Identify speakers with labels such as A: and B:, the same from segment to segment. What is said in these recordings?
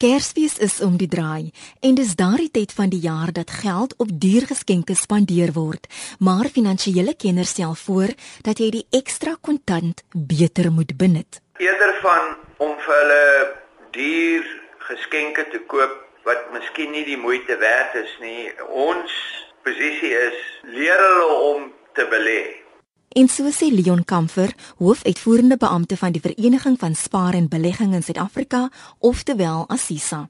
A: Kersfees is om die draai en dis daardie tyd van die jaar dat geld op duur geskenke spandeer word, maar finansiële kenners stel voor dat jy die ekstra kontant beter moet benut.
B: Eerder van om vir hulle duur geskenke te koop wat miskien nie die moeite werd is nie. Ons posisie is leer hulle om te belê.
A: En so sê Leon Kamfer, hoofuitvoerende beampte van die Vereniging van Spaar en Belegging in Suid-Afrika, oftewel Assisa.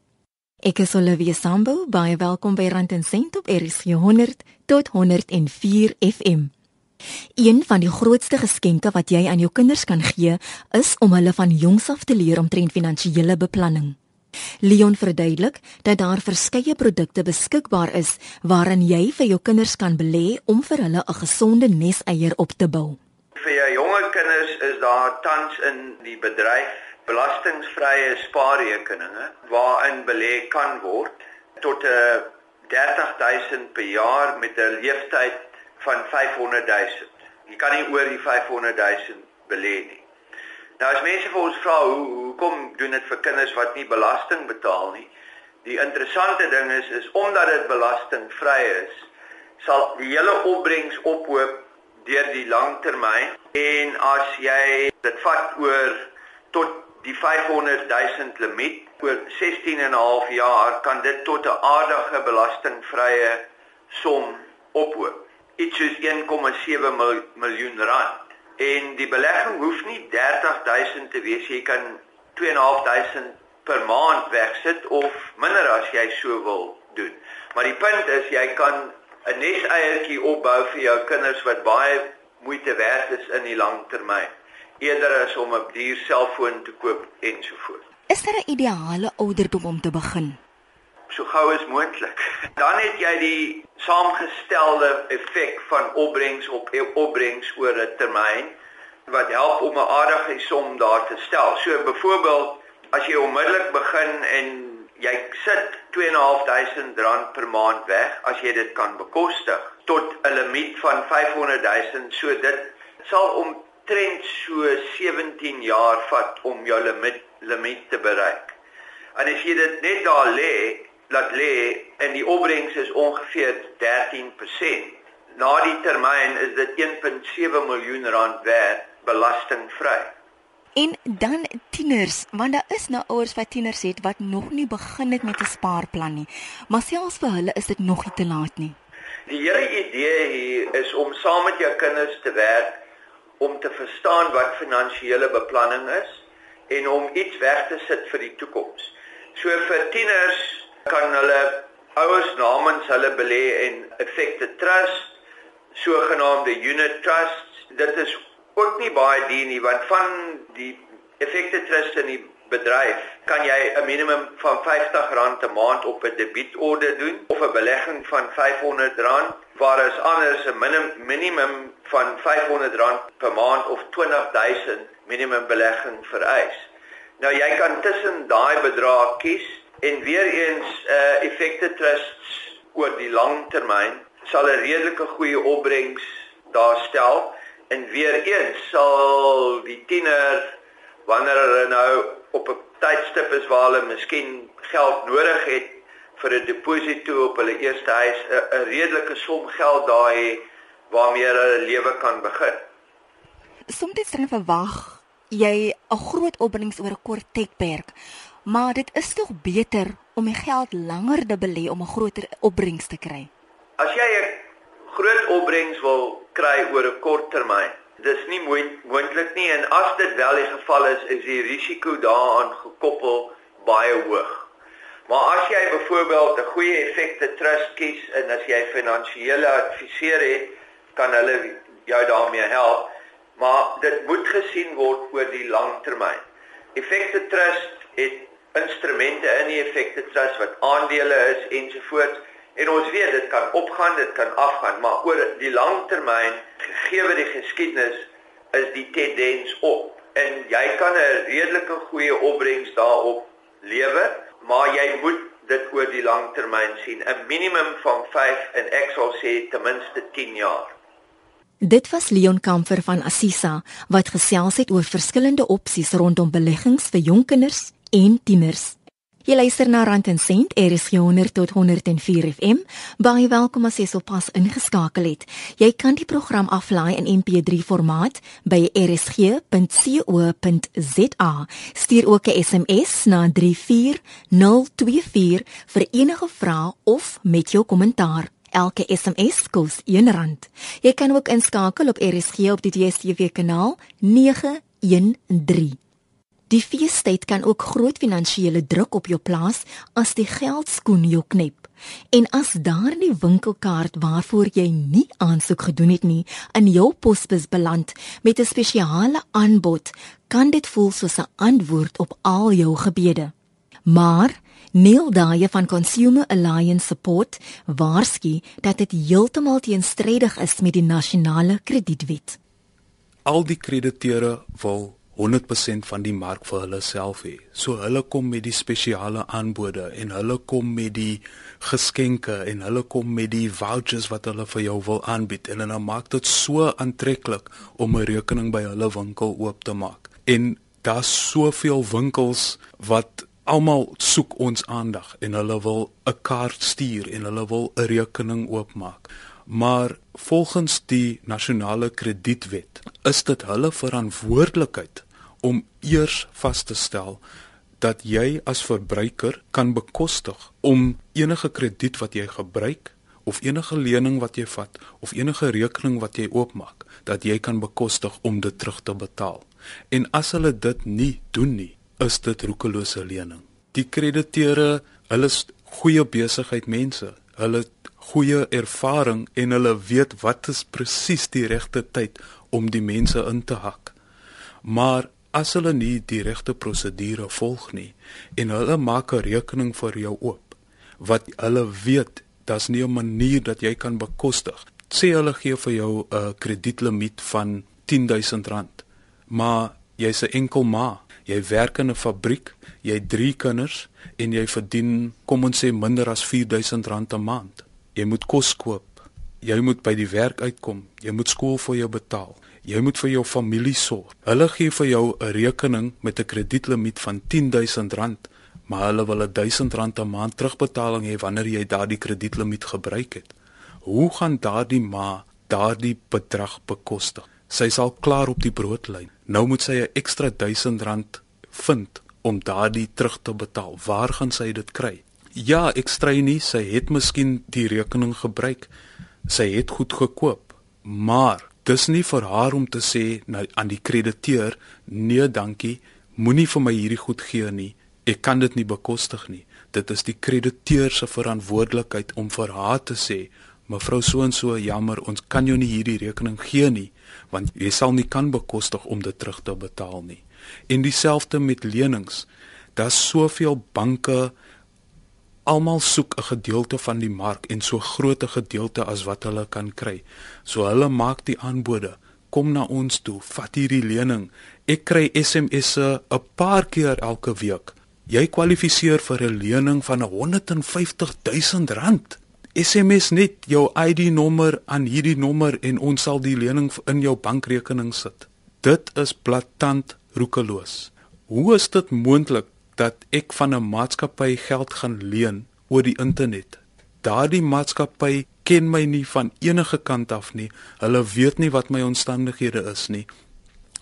A: Ek is Olivia Sambo, baie welkom by Rand en Sent op RSG 100 tot 104 FM. Een van die grootste geskenke wat jy aan jou kinders kan gee, is om hulle van jongs af te leer omtrent finansiële beplanning. Leon verduidelik dat daar verskeie produkte beskikbaar is waarin jy vir jou kinders kan belê om vir hulle 'n gesonde neseier op te bou.
B: Vir jou jonger kinders is daar tans in die bedryf belastingvrye spaarrekeninge waarin belê kan word tot 'n uh, 30000 per jaar met 'n leeftyd van 500000. Jy kan nie oor die 500000 belê nie. Nou as mense vir ons vra hoe hoekom doen dit vir kinders wat nie belasting betaal nie? Die interessante ding is is omdat dit belastingvry is, sal die hele opbrengs ophoop deur die langtermyn en as jy dit vat oor tot die 500 000 limiet oor 16 en 'n half jaar kan dit tot 'n aardige belastingvrye som ophoop. Iets soos 1,7 miljoen rand. En die belegging hoef nie 30000 te wees, jy kan 2500 per maand wegsit of minder as jy so wil doen. Maar die punt is jy kan 'n neseiertjie opbou vir jou kinders wat baie moeite werd is in die lang termyn eerder as om 'n duur selfoon te koop ensovoorts.
A: Is daar 'n ideale ouderdom om te begin?
B: So gou as moontlik. Dan het jy die saamgestelde effek van opbrengs op opbrengs oor 'n termyn wat help om 'n aardige som daar te stel. So byvoorbeeld as jy onmiddellik begin en jy sit 2.500 rand per maand weg as jy dit kan bekostig tot 'n limiet van 500 000 so dit sal omtrent so 17 jaar vat om jou limiet limiet te bereik. En as jy dit net daar lê laat lê en die opbrengs is ongeveer 13%. Na die termyn is dit 1.7 miljoen rand werd belastingvry.
A: En dan tieners, want daar is nou ouers wat tieners het wat nog nie begin het met 'n spaarplan nie. Maar selfs vir hulle is dit nog nie te laat nie.
B: Die hele idee hier is om saam met jou kinders te werk om te verstaan wat finansiële beplanning is en om iets weg te sit vir die toekoms. So vir tieners kan hulle ouers namens hulle belê en effekte trust, sogenaamde unit trusts. Dit is ook nie baie duur nie want van die effekte trust in die bedryf kan jy 'n minimum van R50 'n maand op 'n debietorde doen of 'n belegging van R500 waar is anders 'n minimum minimum van R500 per maand of 20000 minimum belegging vereis. Nou jy kan tussen daai bedrae kies En weer eens uh effekte trusts oor die lang termyn sal 'n redelike goeie opbrengs daar stel en weer eens sal die tiener wanneer hulle nou op 'n tydstip is waar hulle miskien geld nodig het vir 'n deposito op hulle eerste huis 'n redelike som geld daar hê waarmee hulle lewe kan begin.
A: Soms dan verwag jy 'n groot opbrengs oor 'n kort tydperk maar dit is tog beter om die geld langer te belê om 'n groter opbrengs te kry.
B: As jy 'n groot opbrengs wil kry oor 'n kort termyn, dis nie moontlik nie en as dit wel die geval is, is die risiko daaraan gekoppel baie hoog. Maar as jy byvoorbeeld 'n goeie effekte trust kies en as jy finansiële adviseur het, kan hulle jou daarmee help, maar dit moet gesien word oor die lang termyn. Effekte trust het instrumente in die effekte trust wat aandele is ensovoorts en ons weet dit kan opgaan dit kan afgaan maar oor die lang termyn gegee die geskiedenis is die tendens op. En jy kan 'n redelike goeie opbrengs daarop lewer maar jy moet dit oor die lang termyn sien. 'n minimum van 5 en ek sal sê ten minste 10 jaar.
A: Dit was Leon Kamfer van Assisa wat gesels het oor verskillende opsies rondom beleggings vir jonk kinders en tieners. Jy luister na Rand en Sent, RSG 100 tot 104 FM. Baie welkom as jy sopas ingeskakel het. Jy kan die program aflaai in MP3 formaat by rsg.co.za. Stuur ook 'n SMS na 34024 vir enige vrae of met jou kommentaar. Elke SMS kos R1. Jy kan ook inskakel op RSG op die DStv kanaal 913. Die feestyd kan ook groot finansiële druk op jou plaas as die geldskoen jou knep. En as daardie winkelkaart waarvoor jy nie aansoek gedoen het nie, in jou posbus beland met 'n spesiale aanbod, kan dit voel soos 'n antwoord op al jou gebede. Maar Neil Daye van Consumer Alliance Support waarsku dat dit heeltemal teenstrydig is met die nasionale kredietwet.
C: Al die krediteure wil 100% van die mark vir hulle self hê. So hulle kom met die spesiale aanbode en hulle kom met die geskenke en hulle kom met die vouchers wat hulle vir jou wil aanbied en dan maak dit so aantreklik om 'n rekening by hulle winkel oop te maak. En daar's soveel winkels wat almal soek ons aandag en hulle wil 'n kaart stuur en hulle wil 'n rekening oopmaak maar volgens die nasionale kredietwet is dit hulle verantwoordelikheid om eers vas te stel dat jy as verbruiker kan bekostig om enige krediet wat jy gebruik of enige lening wat jy vat of enige rekening wat jy oopmaak dat jy kan bekostig om dit terug te betaal. En as hulle dit nie doen nie, is dit roekelose lening. Die krediteure, hulle is goeie besigheid mense. Hulle goeie ervaring en hulle weet wat is presies die regte tyd om die mense in te hak. Maar as hulle nie die regte prosedure volg nie en hulle maak 'n rekening vir jou oop wat hulle weet daar's nie 'n manier dat jy kan bekostig. Sê hulle gee vir jou 'n kredietlimiet van R10000 maar jy's 'n enkel ma. Jy werk in 'n fabriek jy het 3 kinders en jy verdien kom ons sê minder as R4000 'n maand. Jy moet kos koop jy moet by die werk uitkom jy moet skool vir jou betaal Jy moet vir jou familie sorg. Hulle gee vir jou 'n rekening met 'n kredietlimiet van R10000, maar hulle wil R1000 'n maand terugbetaling hê wanneer jy daardie kredietlimiet gebruik het. Hoe gaan daardie ma daardie bedrag bekostig? Sy sal klaar op die broodlyn. Nou moet sy 'n ekstra R1000 vind om daardie terug te betaal. Waar gaan sy dit kry? Ja, ek strei nie, sy het miskien die rekening gebruik. Sy het goed gekoop, maar dis nie vir haar om te sê nou aan die krediteur nee dankie moenie vir my hierdie goed gee nie. Ek kan dit nie bekostig nie. Dit is die krediteur se verantwoordelikheid om vir haar te sê mevrou so en so jammer ons kan jou nie hierdie rekening gee nie want jy sal nie kan bekostig om dit terug te betaal nie. En dieselfde met lenings. Daar's soveel banke almal soek 'n gedeelte van die mark en so groot 'n gedeelte as wat hulle kan kry. So hulle maak die aanbode, kom na ons toe, vat hierdie lening. Ek kry SMS'e 'n paar keer elke week. Jy kwalifiseer vir 'n lening van 150 000 rand. SMS net jou ID-nommer aan hierdie nommer en ons sal die lening in jou bankrekening sit. Dit is blaatant roekeloos. Hoe is dit moontlik dat ek van 'n maatskappy geld gaan leen oor die internet. Daardie maatskappy ken my nie van enige kant af nie. Hulle weet nie wat my omstandighede is nie.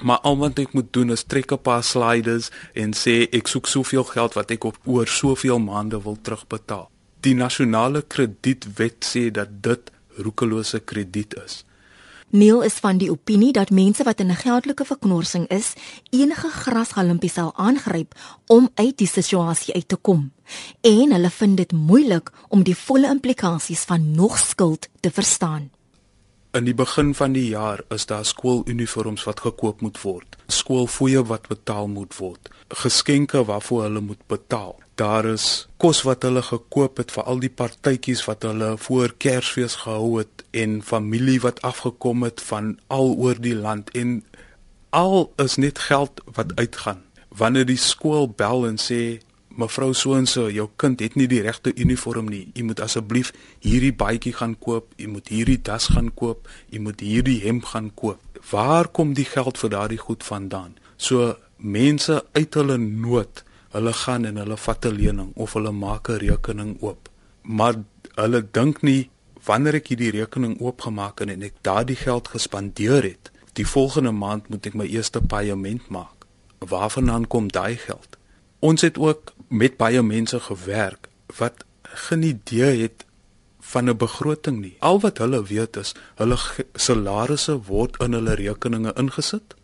C: Maar al wat ek moet doen is trek 'n paar sliders en sê ek soek soveel geld wat ek op oor soveel maande wil terugbetaal. Die nasionale kredietwet sê dat dit roekelose krediet is.
A: Neil is van die opinie dat mense wat in 'n geldelike verknorsing is, enige grasgalmpie sal aangryp om uit die situasie uit te kom. En hulle vind dit moeilik om die volle implikasies van nog skuld te verstaan.
C: In die begin van die jaar is daar skooluniforms wat gekoop moet word, skoolfooie wat betaal moet word, geskenke waarvoor hulle moet betaal daar is kos wat hulle gekoop het vir al die partytjies wat hulle voor Kersfees gehou het en familie wat afgekom het van al oor die land en al is net geld wat uitgaan. Wanneer die skool bel en sê mevrou so en so, jou kind het nie die regte uniform nie. U moet asseblief hierdie baadjie gaan koop, u moet hierdie das gaan koop, u moet hierdie hemp gaan koop. Waar kom die geld vir daardie goed vandaan? So mense uit hulle nood Hulle gaan en hulle vat 'n lening of hulle maak 'n rekening oop. Maar hulle dink nie wanneer ek hierdie rekening oopgemaak het en ek daardie geld gespandeer het, die volgende maand moet ek my eerste paaiement maak. Waarvandaan kom daai geld? Ons het ook met baie mense gewerk wat geen idee het van 'n begroting nie. Al wat hulle weet is hulle salarisse word in hulle rekeninge ingesit.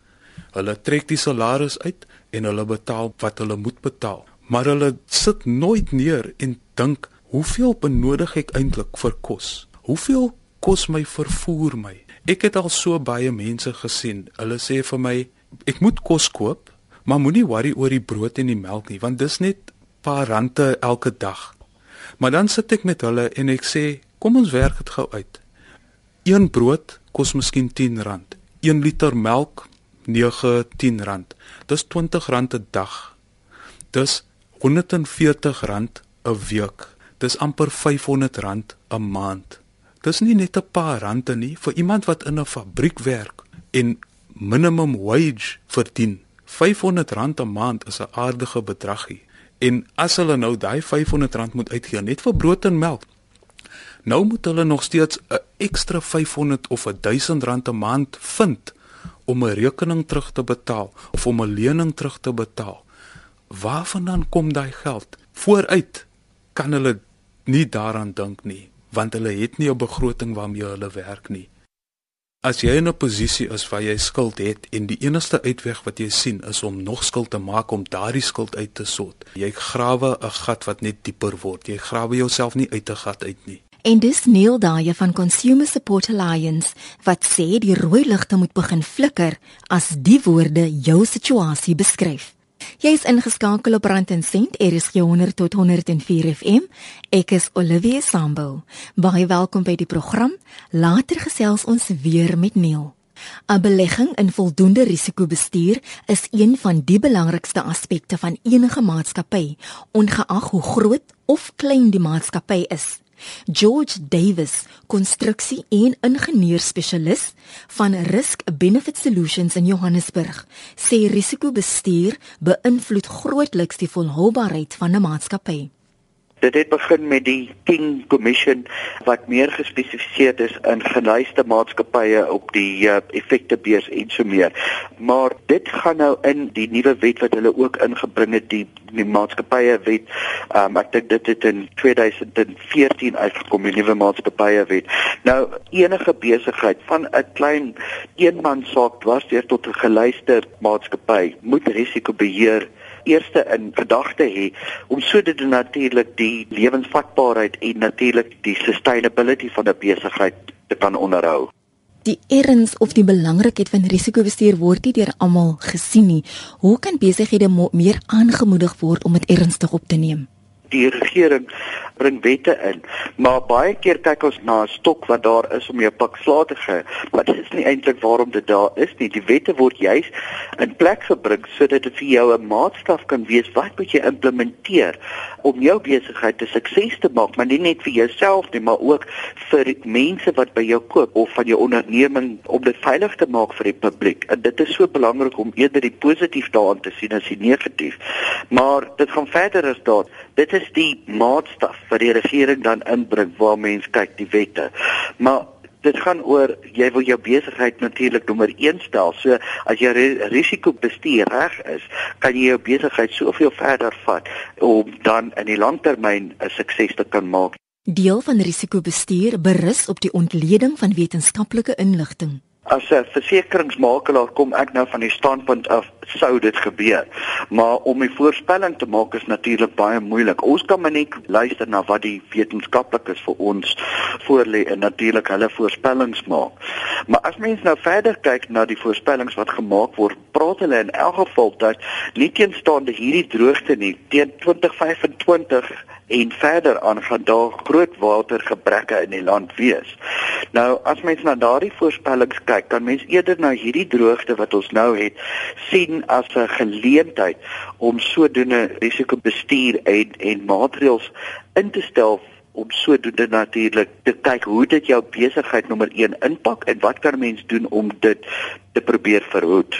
C: Hulle trek die salaris uit en hulle betaal wat hulle moet betaal. Maar hulle sit nooit neer en dink, hoeveel benodig ek eintlik vir kos? Hoeveel kos my vervoer my? Ek het al so baie mense gesien. Hulle sê vir my, ek moet kos koop, maar moenie worry oor die brood en die melk nie, want dis net paar rande elke dag. Maar dan sit ek met hulle en ek sê, kom ons werk dit gou uit. Een brood kos miskien R10. 1 liter melk 9-10 rand. Dis R20 'n dag. Dis R140 'n week. Dis amper R500 'n maand. Dis nie net 'n paar rande nie vir iemand wat in 'n fabriek werk en minimum wage verdien. R500 'n maand is 'n aardige bedragie. En as hulle nou daai R500 moet uitgee net vir brood en melk, nou moet hulle nog steeds 'n ekstra 500 of 1000 rand 'n maand vind om 'n rekening terug te betaal of om 'n lening terug te betaal. Waarvandaan kom daai geld? Vooruit kan hulle nie daaraan dink nie, want hulle het nie 'n begroting waarmee hulle werk nie. As jy in 'n posisie is waar jy skuld het en die enigste uitweg wat jy sien is om nog skuld te maak om daardie skuld uit te sort, jy grawe 'n gat wat net dieper word. Jy grawe jouself nie uit 'n gat uit nie.
A: En dis Neil Daye van Consumer Support Alliance wat sê die rooi ligte moet begin flikker as die woorde jou situasie beskryf. Jy is ingeskakel op Rand en Sent, RSG 100 tot 104 FM. Ek is Olivia Sambo. Baie welkom by die program. Later gesels ons weer met Neil. 'n Belegging in voldoende risikobestuur is een van die belangrikste aspekte van enige maatskappy, ongeag hoe groot of klein die maatskappy is. George Davis, konstruksie en ingenieur-spesialis van Risk Benefit Solutions in Johannesburg, sê risikobestuur beïnvloed grootliks die volhoubaarheid van 'n maatskappy.
D: Dit het begin met die King Commission wat meer gespesifiseer is in geluiste maatskappye op die uh, effektebeurs en so meer. Maar dit gaan nou in die nuwe wet wat hulle ook ingebring het die die maatskappye wet. Um, ek dink dit het in 2014 uitgekom die nuwe maatskappye wet. Nou enige besigheid van 'n klein eenmansaak dwarsdeur tot 'n geluiste maatskappy moet risikobeheer eerste in gedagte hê om sodoende natuurlik die lewensvatbaarheid en natuurlik die sustainability van 'n besigheid te kan onderhou.
A: Die erns of die belangrikheid van risikobestuur word nie deur almal gesien nie. Hoe kan besighede meer aangemoedig word om dit ernstig op te neem?
D: Die regering bring wette in, maar baie keer kyk ons na 'n stok wat daar is om jou pak slaag te gee, maar dit is nie eintlik waarom dit daar is nie. Die wette word juis in plek gebring sodat dit vir jou 'n maatstaf kan wees wat moet jy implementeer om jou besigheid 'n sukses te maak, maar nie net vir jouself nie, maar ook vir mense wat by jou koop of van jou onderneming om dit veilig te maak vir die publiek. En dit is so belangrik om eerder die positief daaraan te sien as die negatief. Maar dit gaan verder as dit. Dit is die maatstaf wat die regering dan inbring waar mense kyk die wette. Maar dit gaan oor jy wil jou besigheid natuurlik nommer 1 stel. So as jy risikobestuur reg is, kan jy jou besigheid soveel verder vat om dan in die langtermyn 'n sukses te kan maak.
A: Deel van risikobestuur berus op die ontleding van wetenskaplike inligting.
D: As 'n versekeringsmakelaar kom ek nou van die standpunt af sou dit gebeur. Maar om 'n voorspelling te maak is natuurlik baie moeilik. Ons kan maar net luister na wat die wetenskaplikes vir ons voorlê en natuurlik hulle voorspellings maak. Maar as mens nou verder kyk na die voorspellings wat gemaak word, praat hulle in elk geval dat nie teenstaande hierdie droogte nie teen 2025 en verder aan gaan daar groot watergebreke in die land wees. Nou as mens na daardie voorspellings kyk, kan mens eerder na hierdie droogte wat ons nou het sien as 'n geleentheid om sodoende risikobestuur en en maatreëls in te stel om sodoende natuurlik te kyk hoe dit jou besigheid nommer 1 impak en wat kan mens doen om dit te probeer verhoed.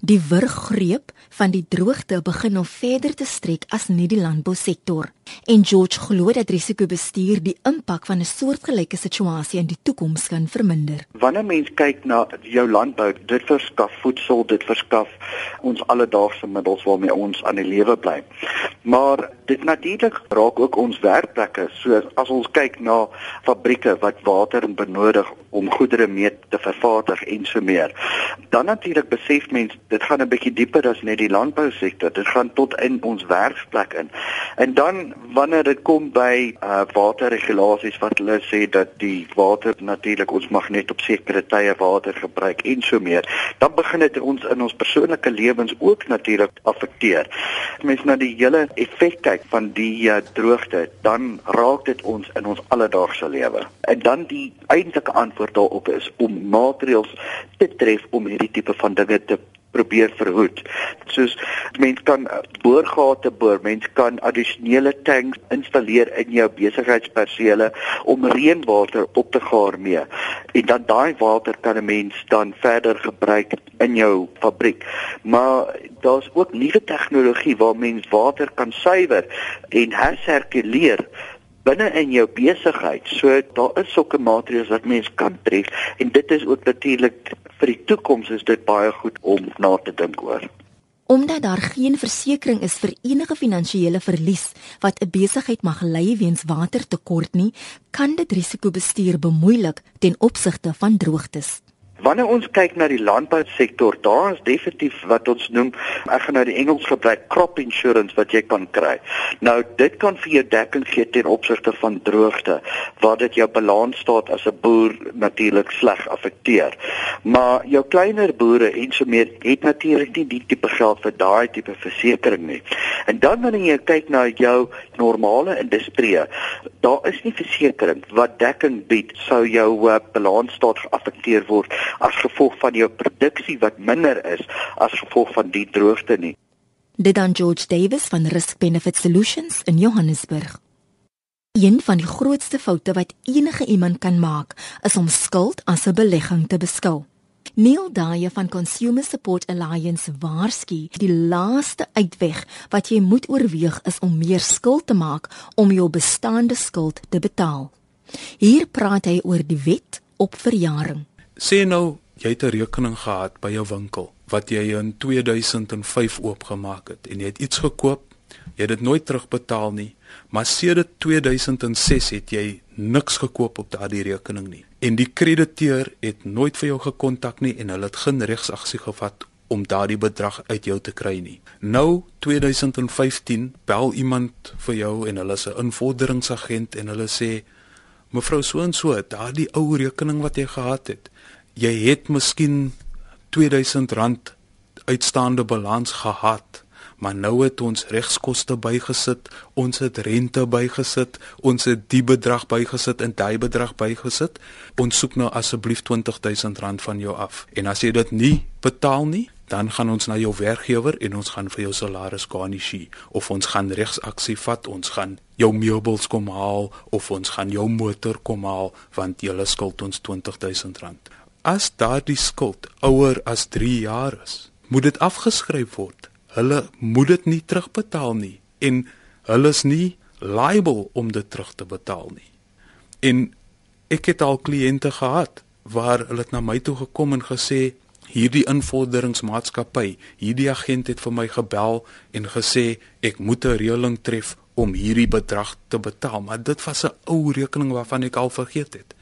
A: Die wurggreep van die droogte begin nou verder te strek as net die landbousektor. En George glo dat risikobestuur die impak van 'n soortgelyke situasie in die toekoms kan verminder.
D: Wanneer mens kyk na jou landbou, dit verskaf voedsel, dit verskaf ons alledaagse middels waarmee ons aan die lewe bly. Maar dit natuurlik raak ook ons werkplekke. So as ons kyk na fabrieke wat water benodig om goedere mee te vervaardig en so meer. Dan natuurlik besef mens dit gaan 'n bietjie dieper as net die landbousektor. Dit gaan tot in ons werksplek in. En dan wanneer dit kom by uh, waterregulasies wat hulle sê dat die water natuurlik ons mag net op sekere tye water gebruik en so meer, dan begin dit ons in ons persoonlike lewens ook natuurlik affekteer. As mens na die hele effek kyk van die uh, droogte, dan raak dit ons in ons alledaagse lewe. En dan die eintlike antwoord daarop is om maatreëls te tref om hierdie tipe van dinge te probeer verhoed. Soos mense kan boorgate boor, mense kan addisionele tanks installeer in jou besigheidspersele om reënwater op te gaar mee. En dan daai water kan 'n mens dan verder gebruik in jou fabriek. Maar daar's ook nuwe tegnologie waar mens water kan suiwer en hersirkuleer binne in jou besigheid. So daar is sulke maatreëls wat mens kan tref en dit is ook natuurlik vir die toekoms is dit baie goed om na te dink oor.
A: Omdat daar geen versekerings is vir enige finansiële verlies wat 'n besigheid mag ly weens watertekort nie, kan dit risikobestuur bemoeilik ten opsigte van droogtes.
D: Wanneer ons kyk na die landbousektor, daar is definitief wat ons noem, ek gaan nou die Engels gebruik, crop insurance wat jy kan kry. Nou dit kan vir jou dekking gee ten opsigte van droogte, waar dit jou balansstaat as 'n boer natuurlik sleg affekteer. Maar jou kleiner boere en so meer het natuurlik nie die tipe geld vir daai tipe versekerings nie. En dan wanneer jy kyk na jou normale industrie, daar is nie versekerings wat dekking bied sou jou uh, balansstaat geaffekteer word as gevolg van jou produksie wat minder is as gevolg van die droogte nie.
A: Dit dan George Davis van Risk Benefit Solutions in Johannesburg. Een van die grootste foute wat enige iemand kan maak, is om skuld as 'n belegging te beskou. Neil Daaye van Consumer Support Alliance waarsku, die laaste uitweg wat jy moet oorweeg is om meer skuld te maak om jou bestaande skuld te betaal. Hier praat hy oor die wet op verjaring.
C: Sê nou jy het 'n rekening gehad by jou winkel wat jy in 2005 oopgemaak het en jy het iets gekoop, jy het dit nooit terugbetaal nie, maar sedert 2006 het jy niks gekoop op daardie rekening nie. En die krediteur het nooit vir jou gekontak nie en hulle het geen regsaksie gevat om daardie bedrag uit jou te kry nie. Nou 2015 bel iemand vir jou en hulle is 'n invorderingsagent en hulle sê mevrou so en so, daardie ou rekening wat jy gehad het, jy het miskien R2000 uitstaande balans gehad, maar nou het ons regskoste bygesit, ons het rente bygesit, ons het die bedrag bygesit en daai bedrag bygesit. Ons soek nou asseblief R20000 van jou af. En as jy dit nie betaal nie, dan gaan ons na jou werkgewer en ons gaan vir jou salaris garnisie of ons gaan regsaksie vat, ons gaan jou meubels kom haal of ons gaan jou motor kom haal want jy skuld ons R20000 as daardie skuld ouer as 3 jaar is, moet dit afgeskryf word. Hulle moet dit nie terugbetaal nie en hulle is nie liable om dit terug te betaal nie. En ek het al kliënte gehad waar hulle na my toe gekom en gesê hierdie invorderingsmaatskappy, hierdie agent het vir my gebel en gesê ek moet 'n reëling tref om hierdie bedrag te betaal, maar dit was 'n ou rekening waarvan ek al vergeet het.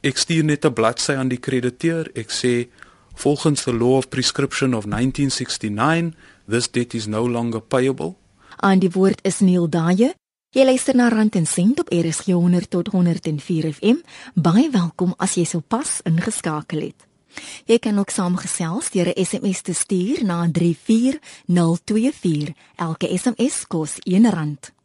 C: Ek stuur net 'n bladsy aan die krediteur. Ek sê volgens the law of prescription of 1969, this debt is no longer payable.
A: Aan die woord is Neil Daye. Jy luister na Rand en Sent op RSG 100 tot 104 FM. Baie welkom as jy sopas ingeskakel het. Jy kan ook saamgesels deur 'n SMS te stuur na 34024. Elke SMS kos R1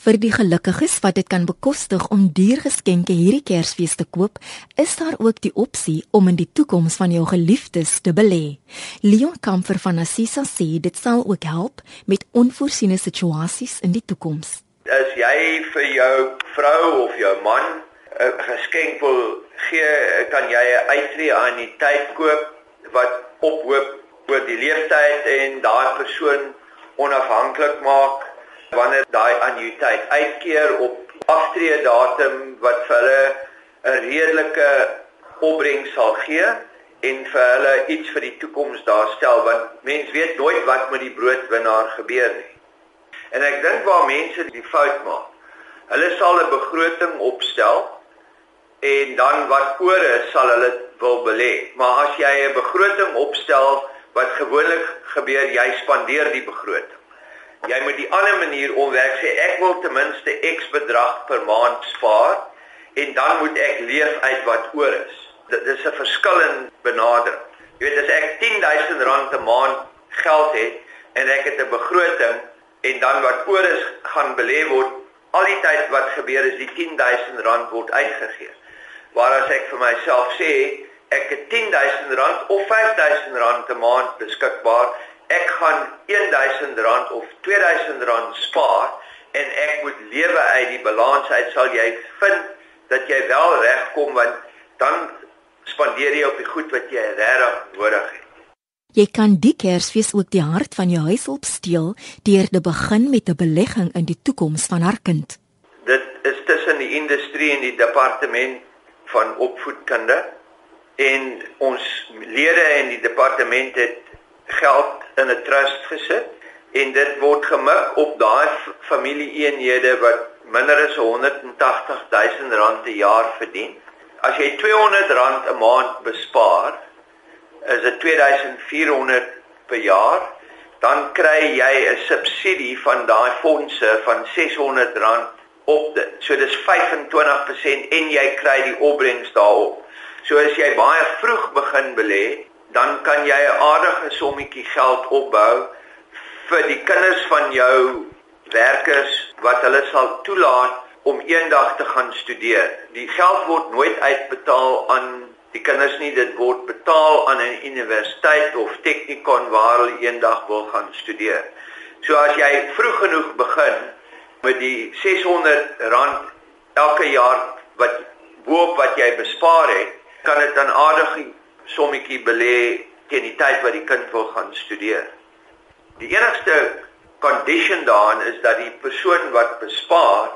A: vir die gelukkiges wat dit kan bekostig om duur geskenke hierdie Kersfees te koop, is daar ook die opsie om in die toekoms van jou geliefdes te belê. Leon Kamfer van Assisa sê dit sal ook help met onvoorsiene situasies in die toekoms.
B: As jy vir jou vrou of jou man 'n geskenk wil gee, kan jy 'n uittreë aan die tyd koop wat ophoop oor die leeftyd en daai persoon onafhanklik maak wanneer daai annuïteit uitkeer op aftree datum wat vir hulle 'n redelike opbrengs sal gee en vir hulle iets vir die toekoms daarstel want mens weet nooit wat met die broodwinnaar gebeur nie. En ek dink waar mense die fout maak. Hulle sal 'n begroting opstel en dan wat oor is sal hulle wil belê. Maar as jy 'n begroting opstel wat gewoonlik gebeur, jy spandeer die begroting. Jy moet die ander manier omwerk sê ek wil ten minste X bedrag per maand spaar en dan moet ek leef uit wat oor is. Dit is 'n verskillende benadering. Jy weet as ek 10000 rand 'n maand geld het en ek het 'n begroting en dan wat oor is gaan belê word, al die tyd wat gebeur is die 10000 rand word uitgegee. Waar as ek vir myself sê ek het 10000 rand of 5000 rand 'n maand beskikbaar, ek gaan 1000 rand of 2000 rand spaar en ek moet lewe uit die balans uit sal jy vind dat jy wel regkom want dan spandeer jy op die goed wat jy regtig nodig het.
A: Jy kan die Kersfees ook die hart van jou huis opsteel deur te begin met 'n belegging in die toekoms van haar kind.
B: Dit is tussen die industrie en die departement van opvoedkunde en ons lede en die departement het geld in 'n trust gesit en dit word gemik op daai familieeenhede wat minder as 180 000 rand per jaar verdien. As jy 200 rand 'n maand bespaar, is dit 2400 per jaar, dan kry jy 'n subsidie van daai fondse van 600 rand op dit. So dis 25% en jy kry die opbrengs daarop. So as jy baie vroeg begin belê, dan kan jy 'n aardige sommetjie geld opbou vir die kinders van jou werkers wat hulle sal toelaat om eendag te gaan studeer. Die geld word nooit uitbetaal aan die kinders nie, dit word betaal aan 'n universiteit of teknikon waar hulle eendag wil gaan studeer. So as jy vroeg genoeg begin met die 600 rand elke jaar wat boop wat jy bespaar het, kan dit 'n aardige sommetjie belê teen die tyd wat die kind wil gaan studeer. Die enigste condition daarin is dat die persoon wat bespaar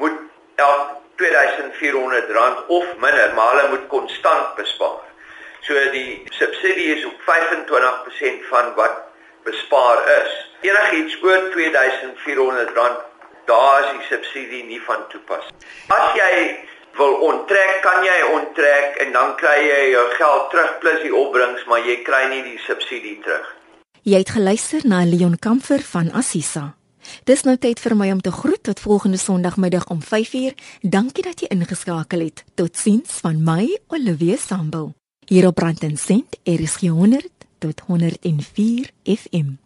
B: moet elk 2400 rand of minder, maar hulle moet konstant bespaar. So die subsidie is op 25% van wat bespaar is. Enigiets oor 2400 rand, daar is die subsidie nie van toepassing. As jy wil onttrek, kan jy onttrek en dan kry jy jou geld terug plus die opbrengs, maar jy kry nie die subsidie terug.
A: Jy het geluister na Leon Kamfer van Assisa. Dis nou tyd vir my om te groet tot volgende Sondagmiddag om 5uur. Dankie dat jy ingeskakel het. Totsiens van my, Olivia Sambul. Hier op Brand en Sent, is 100 tot 104 FM.